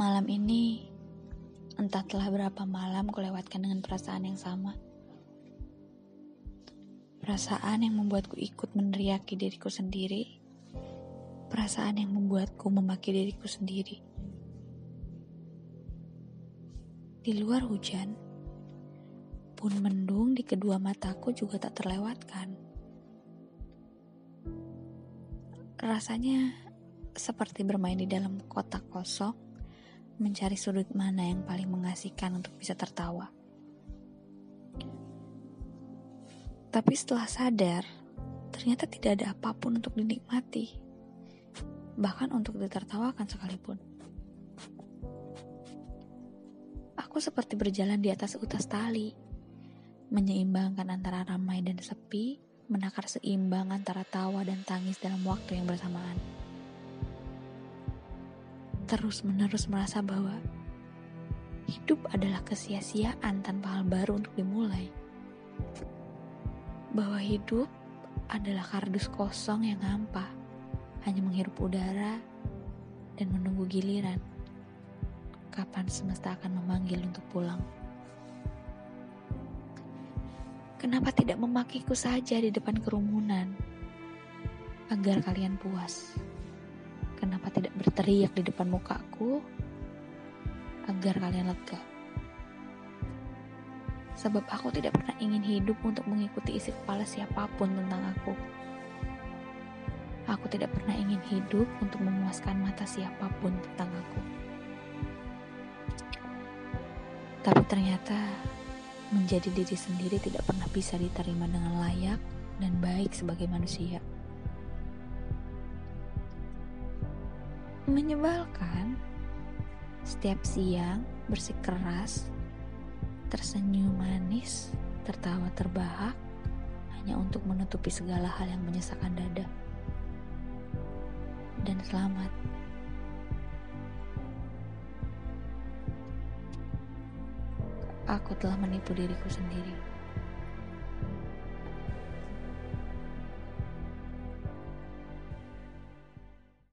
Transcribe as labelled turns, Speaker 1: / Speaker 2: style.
Speaker 1: Malam ini, entah telah berapa malam kulewatkan dengan perasaan yang sama. Perasaan yang membuatku ikut meneriaki diriku sendiri. Perasaan yang membuatku memaki diriku sendiri. Di luar hujan, pun mendung di kedua mataku juga tak terlewatkan. Rasanya seperti bermain di dalam kotak kosong mencari sudut mana yang paling mengasihkan untuk bisa tertawa. Tapi setelah sadar, ternyata tidak ada apa pun untuk dinikmati, bahkan untuk ditertawakan sekalipun. Aku seperti berjalan di atas utas tali, menyeimbangkan antara ramai dan sepi, menakar seimbang antara tawa dan tangis dalam waktu yang bersamaan terus-menerus merasa bahwa hidup adalah kesia-siaan tanpa hal baru untuk dimulai. Bahwa hidup adalah kardus kosong yang hampa, hanya menghirup udara dan menunggu giliran. Kapan semesta akan memanggil untuk pulang? Kenapa tidak memakiku saja di depan kerumunan agar kalian puas? Kenapa tidak berteriak di depan mukaku agar kalian lega? Sebab aku tidak pernah ingin hidup untuk mengikuti isi kepala siapa pun tentang aku. Aku tidak pernah ingin hidup untuk memuaskan mata siapa pun tentang aku. Tapi ternyata menjadi diri sendiri tidak pernah bisa diterima dengan layak dan baik sebagai manusia. Menyebalkan. Setiap siang bersikeras, tersenyum manis, tertawa terbahak, hanya untuk menutupi segala hal yang menyesakkan dada. Dan selamat. Aku telah menipu diriku sendiri.